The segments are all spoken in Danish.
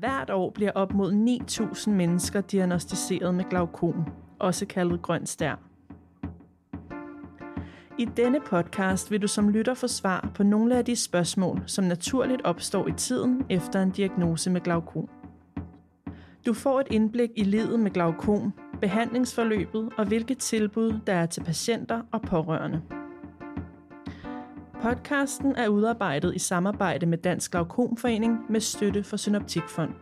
Hvert år bliver op mod 9.000 mennesker diagnostiseret med glaukom, også kaldet grøn stær. I denne podcast vil du som lytter få svar på nogle af de spørgsmål, som naturligt opstår i tiden efter en diagnose med glaukom. Du får et indblik i livet med glaukom, behandlingsforløbet og hvilke tilbud der er til patienter og pårørende. Podcasten er udarbejdet i samarbejde med Dansk Glaukomforening med støtte fra Synoptikfonden.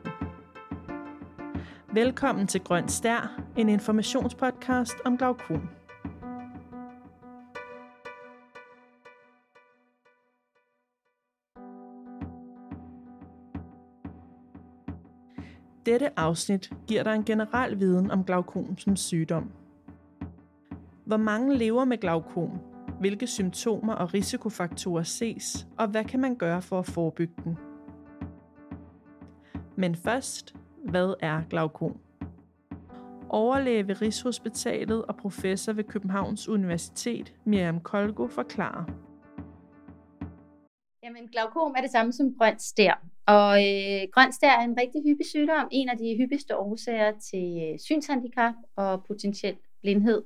Velkommen til Grøn Stær, en informationspodcast om glaukom. Dette afsnit giver dig en generel viden om glaukom som sygdom. Hvor mange lever med glaukom, hvilke symptomer og risikofaktorer ses, og hvad kan man gøre for at forebygge den. Men først, hvad er glaukom? Overlæge ved Rigshospitalet og professor ved Københavns Universitet, Miriam Kolgo, forklarer. Jamen, glaukom er det samme som grøn stær. Og øh, grøn stær er en rigtig hyppig sygdom, en af de hyppigste årsager til øh, synshandicap og potentiel blindhed.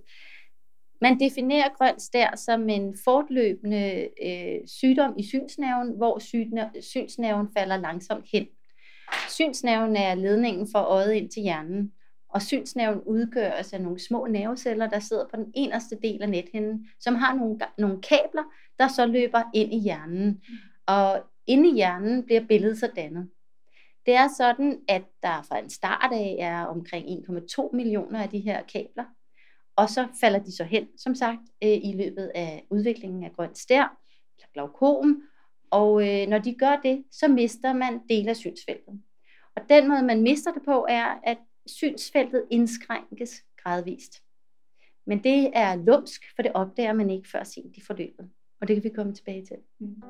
Man definerer grøn stær som en fortløbende øh, sygdom i synsnerven, hvor synsnerven falder langsomt hen. Synsnerven er ledningen fra øjet ind til hjernen, og synsnerven udgøres af nogle små nerveceller, der sidder på den inderste del af nethinden, som har nogle, nogle kabler, der så løber ind i hjernen. Og inde i hjernen bliver billedet så dannet. Det er sådan, at der fra en start af er omkring 1,2 millioner af de her kabler, og så falder de så hen, som sagt, øh, i løbet af udviklingen af grøn stær, eller glaukom, og øh, når de gør det, så mister man del af synsfeltet. Og den måde, man mister det på, er, at synsfeltet indskrænkes gradvist. Men det er lumsk, for det opdager man ikke før sent i forløbet. Og det kan vi komme tilbage til. Mm.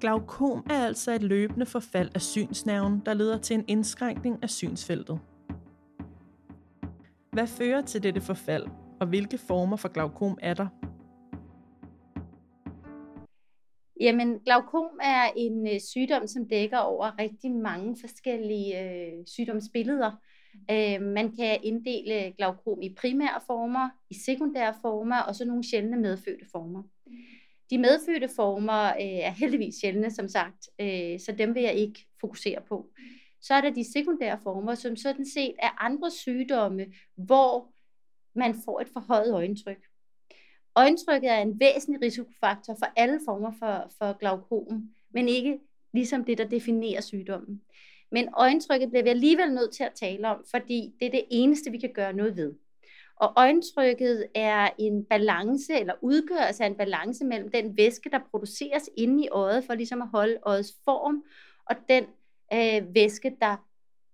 Glaukom er altså et løbende forfald af synsnerven, der leder til en indskrænkning af synsfeltet. Hvad fører til dette forfald, og hvilke former for glaukom er der? Jamen, glaukom er en øh, sygdom, som dækker over rigtig mange forskellige øh, sygdomsbilleder. Øh, man kan inddele glaukom i primære former, i sekundære former og så nogle sjældne medfødte former. De medfødte former øh, er heldigvis sjældne, som sagt, øh, så dem vil jeg ikke fokusere på. Så er der de sekundære former, som sådan set er andre sygdomme, hvor man får et forhøjet øjentryk. Øjentrykket er en væsentlig risikofaktor for alle former for, for glaukom, men ikke ligesom det, der definerer sygdommen. Men øjentrykket bliver vi alligevel nødt til at tale om, fordi det er det eneste, vi kan gøre noget ved. Og øjentrykket er en balance, eller udgøres af en balance mellem den væske, der produceres inde i øjet, for ligesom at holde øjets form, og den øh, væske, der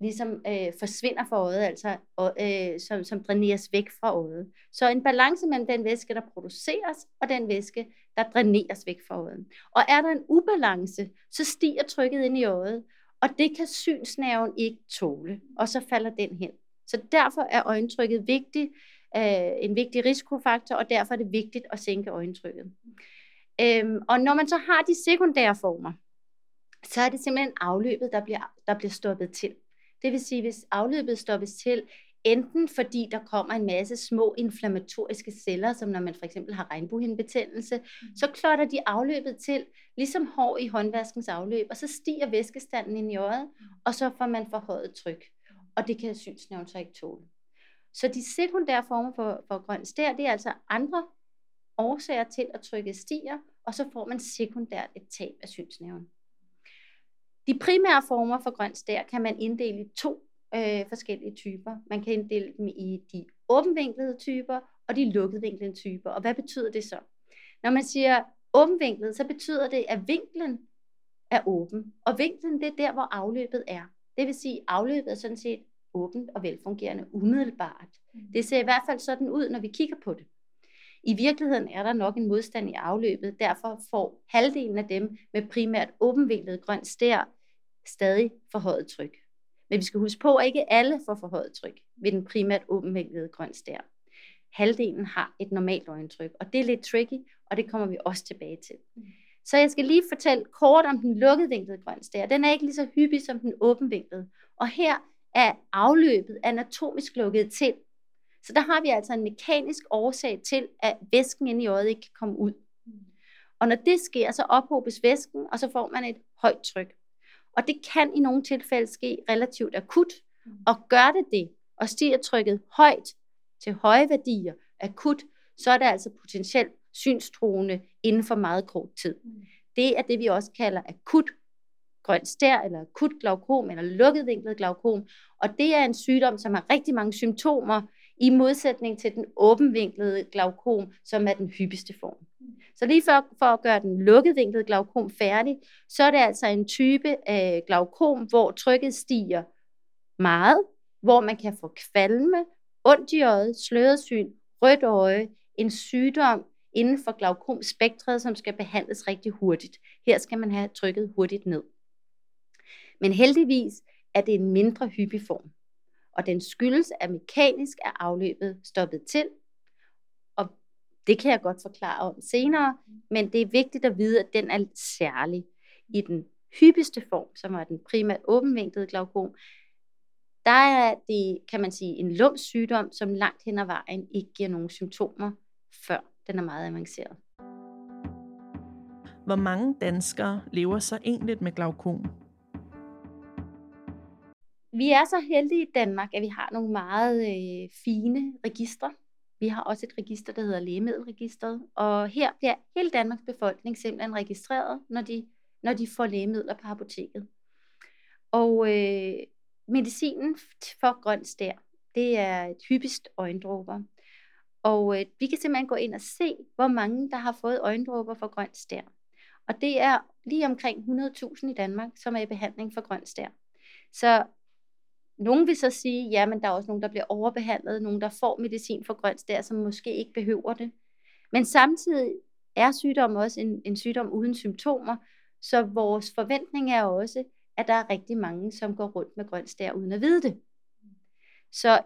ligesom øh, forsvinder fra øjet, altså og, øh, som, som dræneres væk fra øjet. Så en balance mellem den væske, der produceres, og den væske, der dræneres væk fra øjet. Og er der en ubalance, så stiger trykket ind i øjet, og det kan synsnerven ikke tåle, og så falder den hen. Så derfor er øjentrykket vigtigt, øh, en vigtig risikofaktor, og derfor er det vigtigt at sænke øjentrykket. Øhm, og når man så har de sekundære former, så er det simpelthen afløbet, der bliver, der bliver stoppet til. Det vil sige, hvis afløbet stoppes til, enten fordi der kommer en masse små inflammatoriske celler, som når man for eksempel har regnbuehindebetændelse, mm. så klotter de afløbet til, ligesom hår i håndvaskens afløb, og så stiger væskestanden ind i øjet, mm. og så får man forhøjet tryk. Og det kan synsnævn så ikke tåle. Så de sekundære former for, for grøn stær, det er altså andre årsager til, at trykket stiger, og så får man sekundært et tab af synsnævn. De primære former for grøn stær kan man inddele i to øh, forskellige typer. Man kan inddele dem i de åbenvinklede typer og de lukketvinklede typer. Og hvad betyder det så? Når man siger åbenvinklet, så betyder det, at vinklen er åben. Og vinklen, det er der, hvor afløbet er. Det vil sige, at afløbet er sådan set åbent og velfungerende umiddelbart. Mm. Det ser i hvert fald sådan ud, når vi kigger på det. I virkeligheden er der nok en modstand i afløbet, derfor får halvdelen af dem med primært åbenvinklet grønt stær stadig forhøjet tryk. Men vi skal huske på, at ikke alle får forhøjet tryk ved den primært åbenvinklede grøn stær. Halvdelen har et normalt øjentryk, og det er lidt tricky, og det kommer vi også tilbage til. Så jeg skal lige fortælle kort om den lukkedvinklede grønstær. Den er ikke lige så hyppig som den åbenvinklede. Og her er afløbet anatomisk lukket til. Så der har vi altså en mekanisk årsag til, at væsken inde i øjet ikke kan komme ud. Og når det sker, så ophobes væsken, og så får man et højt tryk. Og det kan i nogle tilfælde ske relativt akut, og gør det det, og stiger trykket højt til høje værdier akut, så er det altså potentielt synstruende inden for meget kort tid. Det er det, vi også kalder akut grøn stær, eller akut glaukom, eller lukket vinklet glaukom. Og det er en sygdom, som har rigtig mange symptomer, i modsætning til den åbenvinklede glaukom, som er den hyppigste form. Så lige for, for at gøre den lukkedvinklede glaukom færdig, så er det altså en type af glaukom, hvor trykket stiger meget, hvor man kan få kvalme, ondt i øjet, sløret syn, rødt øje, en sygdom inden for glaukomspektret, som skal behandles rigtig hurtigt. Her skal man have trykket hurtigt ned. Men heldigvis er det en mindre hyppig form, og den skyldes, at mekanisk er afløbet stoppet til, og det kan jeg godt forklare om senere, men det er vigtigt at vide, at den er særlig. I den hyppigste form, som er den primært åbenvinklede glaukom, der er det, kan man sige, en lums sygdom, som langt hen ad vejen ikke giver nogen symptomer, før den er meget avanceret. Hvor mange danskere lever så egentlig med glaukom? Vi er så heldige i Danmark, at vi har nogle meget øh, fine registre. Vi har også et register, der hedder Lægemiddelregistret, og her bliver hele Danmarks befolkning simpelthen registreret, når de, når de får lægemidler på apoteket. Og øh, medicinen for grøn stær, det er typisk øjendråber. Og øh, vi kan simpelthen gå ind og se, hvor mange, der har fået øjendråber for grøn stær. Og det er lige omkring 100.000 i Danmark, som er i behandling for grøn stær. Så nogen vil så sige, ja, men der er også nogen, der bliver overbehandlet, nogen, der får medicin for grønt der, som måske ikke behøver det. Men samtidig er sygdommen også en, en sygdom uden symptomer, så vores forventning er også, at der er rigtig mange, som går rundt med grøn stær uden at vide det. Så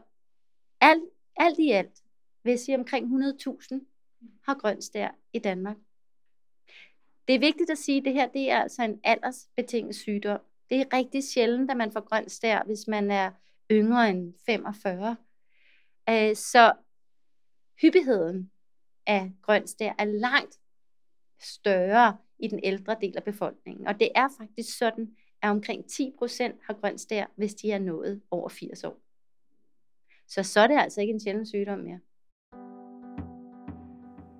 alt, alt i alt vil jeg sige, omkring 100.000 har grøn stær i Danmark. Det er vigtigt at sige, at det her det er altså en aldersbetinget sygdom. Det er rigtig sjældent, at man får grøn stær, hvis man er yngre end 45. Øh, så hyppigheden af grøn stær er langt større i den ældre del af befolkningen. Og det er faktisk sådan, at omkring 10% har grøn stær, hvis de er nået over 80 år. Så så er det altså ikke en sjælden sygdom mere.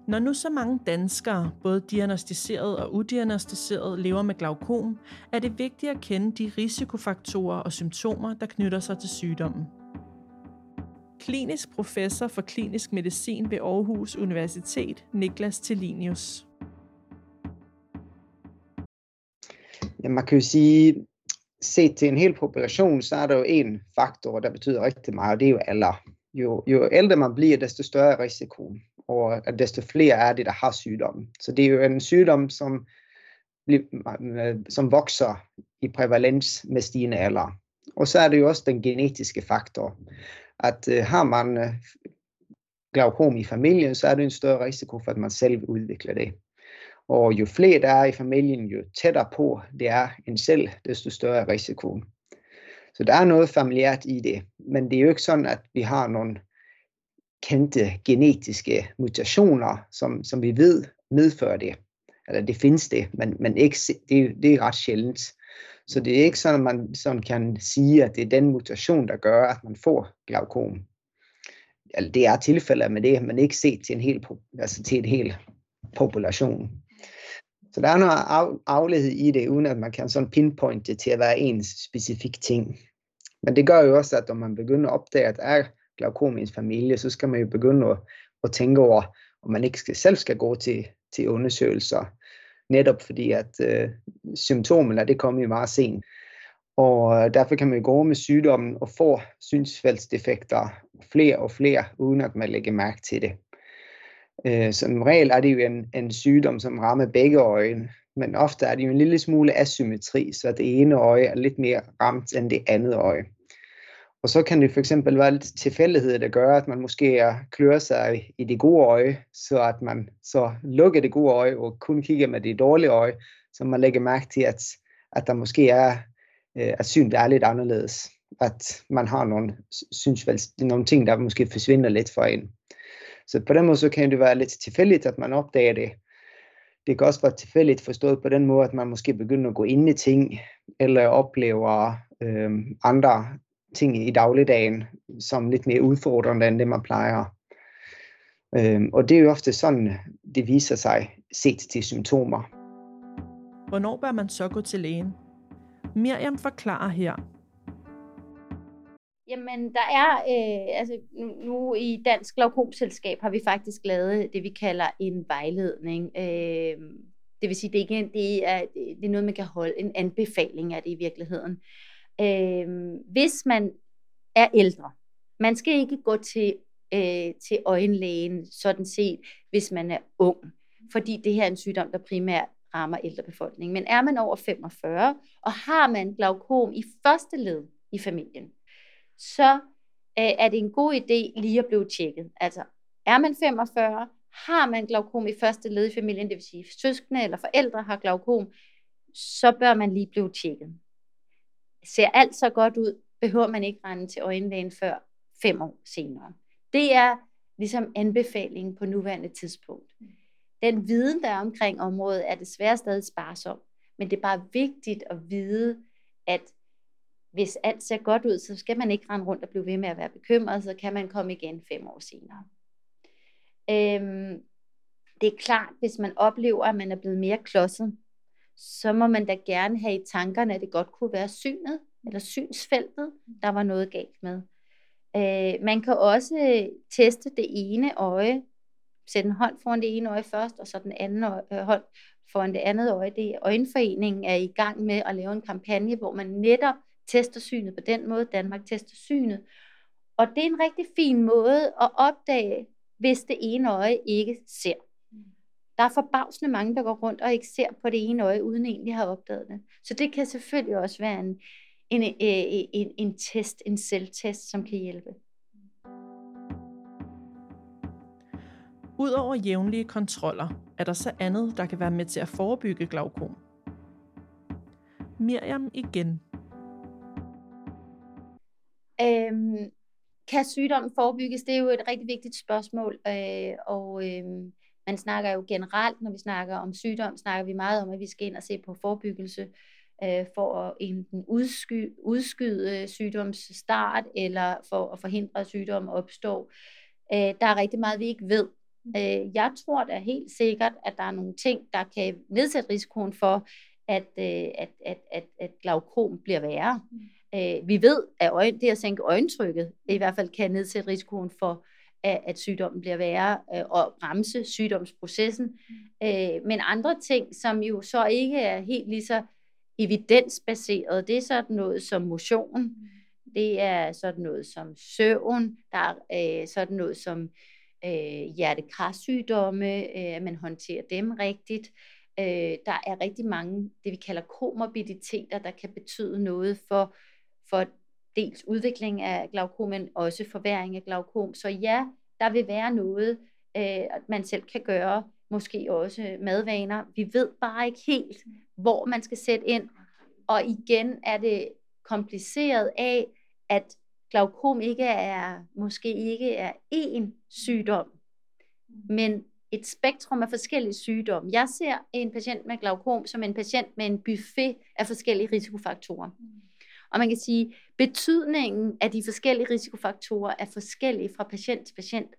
Når nu så mange danskere, både diagnostiseret og udiagnostiseret, lever med glaukom, er det vigtigt at kende de risikofaktorer og symptomer, der knytter sig til sygdommen. Klinisk professor for klinisk medicin ved Aarhus Universitet, Niklas Tellinius. Ja, man kan jo sige, set til en hel population, så er der jo en faktor, der betyder rigtig meget, og det er jo alder. Jo, jo ældre man bliver, desto større risiko og at desto flere er det, der har sygdommen. Så det er jo en sygdom, som, øh, som vokser i prævalens med stigende alder. Og så er det jo også den genetiske faktor, at uh, har man uh, glaukom i familien, så er det en større risiko for, at man selv udvikler det. Og jo flere der er i familien, jo tættere på det er en selv, desto større risiko. Så der er noget familiært i det, men det er jo ikke sådan, at vi har nogle kendte genetiske mutationer, som, som vi ved medfører det. Eller det findes det, men, men ikke, det, det er ret sjældent. Så det er ikke sådan, at man sådan kan sige, at det er den mutation, der gør, at man får glaukom. Eller det er tilfælde med det, men ikke set til en hel, altså til en hel population. Så der er noget af, afledet i det, uden at man kan sådan pinpointe det til at være en specifik ting. Men det gør jo også, at når man begynder at opdage, at der er glaukom i ens familie, så skal man jo begynde at, at tænke over, om man ikke skal, selv skal gå til, til undersøgelser. Netop fordi, at øh, symptomerne, det kommer jo meget sent. Og øh, derfor kan man gå med sygdommen og få synsfældsdefekter flere og flere, uden at man lægger mærke til det. Øh, som regel er det jo en, en sygdom, som rammer begge øjne, men ofte er det jo en lille smule asymmetri, så det ene øje er lidt mere ramt end det andet øje. Og så kan det for eksempel være lidt tilfældighed, der gør, at man måske klør sig i det gode øje, så at man så lukker det gode øje og kun kigger med det dårlige øje, så man lægger mærke til, at, at der måske er, øh, at synet er lidt anderledes. At man har nogle, synes nogle ting, der måske forsvinder lidt for en. Så på den måde så kan det være lidt tilfældigt, at man opdager det. Det kan også være tilfældigt forstået på den måde, at man måske begynder at gå ind i ting, eller oplever øh, andre ting i dagligdagen, som lidt mere udfordrende end det, man plejer. Øhm, og det er jo ofte sådan, det viser sig set til symptomer. Hvornår bør man så gå til lægen? Miriam forklarer her. Jamen, der er, øh, altså nu, nu i Dansk Glaukomselskab har vi faktisk lavet det, vi kalder en vejledning. Øh, det vil sige, det, ikke, det, er, det er noget, man kan holde, en anbefaling af det i virkeligheden øh, Øh, hvis man er ældre. Man skal ikke gå til, øh, til øjenlægen, sådan set, hvis man er ung, fordi det her er en sygdom, der primært rammer ældrebefolkningen. Men er man over 45, og har man glaukom i første led i familien, så øh, er det en god idé lige at blive tjekket. Altså, er man 45, har man glaukom i første led i familien, det vil sige søskende eller forældre har glaukom, så bør man lige blive tjekket ser alt så godt ud, behøver man ikke rende til øjenlægen før fem år senere. Det er ligesom anbefalingen på nuværende tidspunkt. Den viden, der er omkring området, er desværre stadig sparsom, men det er bare vigtigt at vide, at hvis alt ser godt ud, så skal man ikke rende rundt og blive ved med at være bekymret, så kan man komme igen fem år senere. Øhm, det er klart, hvis man oplever, at man er blevet mere klodset, så må man da gerne have i tankerne, at det godt kunne være synet, eller synsfeltet, der var noget galt med. Øh, man kan også teste det ene øje, sætte en hånd foran det ene øje først, og så den anden øje, øh, hånd foran det andet øje. Det Øjenforeningen er i gang med at lave en kampagne, hvor man netop tester synet på den måde. Danmark tester synet. Og det er en rigtig fin måde at opdage, hvis det ene øje ikke ser. Der er forbavsende mange, der går rundt og ikke ser på det ene øje, uden egentlig have opdaget det. Så det kan selvfølgelig også være en, en, en, en, en test, en selvtest, som kan hjælpe. Udover jævnlige kontroller, er der så andet, der kan være med til at forebygge glaukom. Miriam igen. Øhm, kan sygdommen forebygges? Det er jo et rigtig vigtigt spørgsmål, øh, og øh, man snakker jo generelt, når vi snakker om sygdom, snakker vi meget om, at vi skal ind og se på forebyggelse øh, for at enten udsky, udskyde sygdomsstart eller for at forhindre, at sygdommen opstår. Øh, der er rigtig meget, vi ikke ved. Øh, jeg tror da helt sikkert, at der er nogle ting, der kan nedsætte risikoen for, at, øh, at, at, at, at glaukom bliver værre. Mm. Øh, vi ved, at øje, det at sænke øjentrykket i hvert fald kan nedsætte risikoen for at sygdommen bliver værre øh, og bremse sygdomsprocessen. Mm. Øh, men andre ting, som jo så ikke er helt lige så evidensbaseret, det er sådan noget som motion, mm. det er sådan noget som søvn, der er øh, sådan noget som øh, hjertekarsygdomme, øh, at man håndterer dem rigtigt. Øh, der er rigtig mange, det vi kalder komorbiditeter, der kan betyde noget for, for dels udvikling af glaukom, men også forværing af glaukom. Så ja, der vil være noget, øh, man selv kan gøre, måske også madvaner. Vi ved bare ikke helt, hvor man skal sætte ind. Og igen er det kompliceret af, at glaukom ikke er, måske ikke er én sygdom, men et spektrum af forskellige sygdomme. Jeg ser en patient med glaukom som en patient med en buffet af forskellige risikofaktorer. Og man kan sige, betydningen af de forskellige risikofaktorer er forskellige fra patient til patient.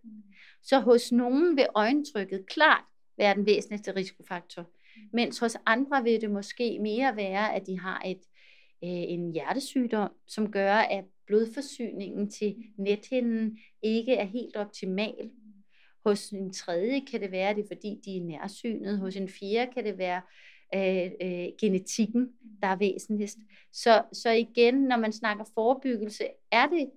Så hos nogen vil øjentrykket klart være den væsentligste risikofaktor, mens hos andre vil det måske mere være, at de har et, øh, en hjertesygdom, som gør, at blodforsyningen til nethinden ikke er helt optimal. Hos en tredje kan det være, at det er fordi, de er nærsynet. Hos en fjerde kan det være, øh, øh, genetikken, der er væsentligst. Så, så igen, når man snakker forebyggelse, er det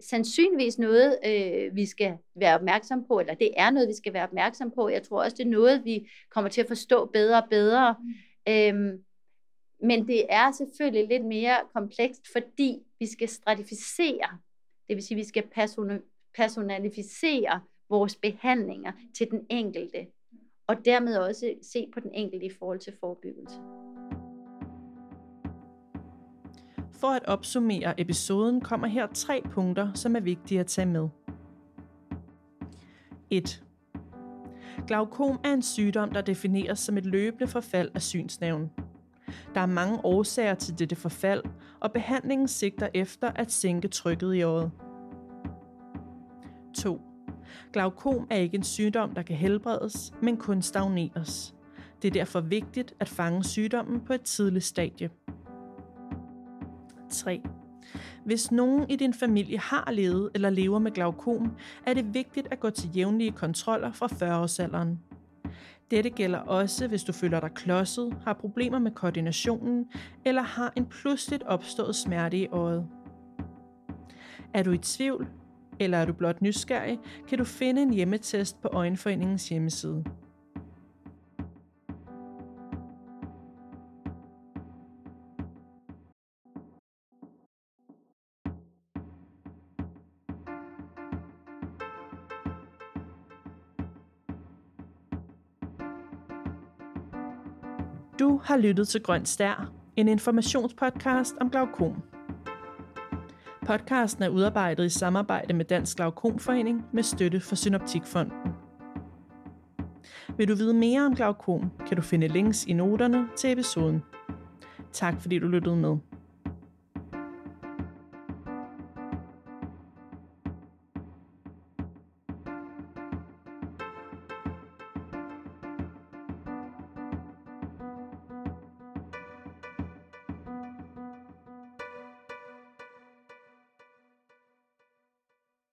sandsynligvis noget, øh, vi skal være opmærksom på, eller det er noget, vi skal være opmærksom på. Jeg tror også, det er noget, vi kommer til at forstå bedre og bedre. Mm. Øhm, Men det er selvfølgelig lidt mere komplekst, fordi vi skal stratificere, det vil sige, vi skal personalificere vores behandlinger til den enkelte, og dermed også se på den enkelte i forhold til forebyggelse. For at opsummere episoden kommer her tre punkter, som er vigtige at tage med. 1. Glaukom er en sygdom, der defineres som et løbende forfald af synsnævnen. Der er mange årsager til dette forfald, og behandlingen sigter efter at sænke trykket i øjet. Glaukom er ikke en sygdom, der kan helbredes, men kun stagneres. Det er derfor vigtigt at fange sygdommen på et tidligt stadie. 3. Hvis nogen i din familie har levet eller lever med glaukom, er det vigtigt at gå til jævnlige kontroller fra 40-årsalderen. Dette gælder også, hvis du føler dig klodset, har problemer med koordinationen eller har en pludseligt opstået smerte i øjet. Er du i tvivl, eller er du blot nysgerrig, kan du finde en hjemmetest på Øjenforeningens hjemmeside. Du har lyttet til Grøn Stær, en informationspodcast om glaukom. Podcasten er udarbejdet i samarbejde med Dansk Glaukomforening med støtte fra Synoptikfonden. Vil du vide mere om glaukom, kan du finde links i noterne til episoden. Tak fordi du lyttede med.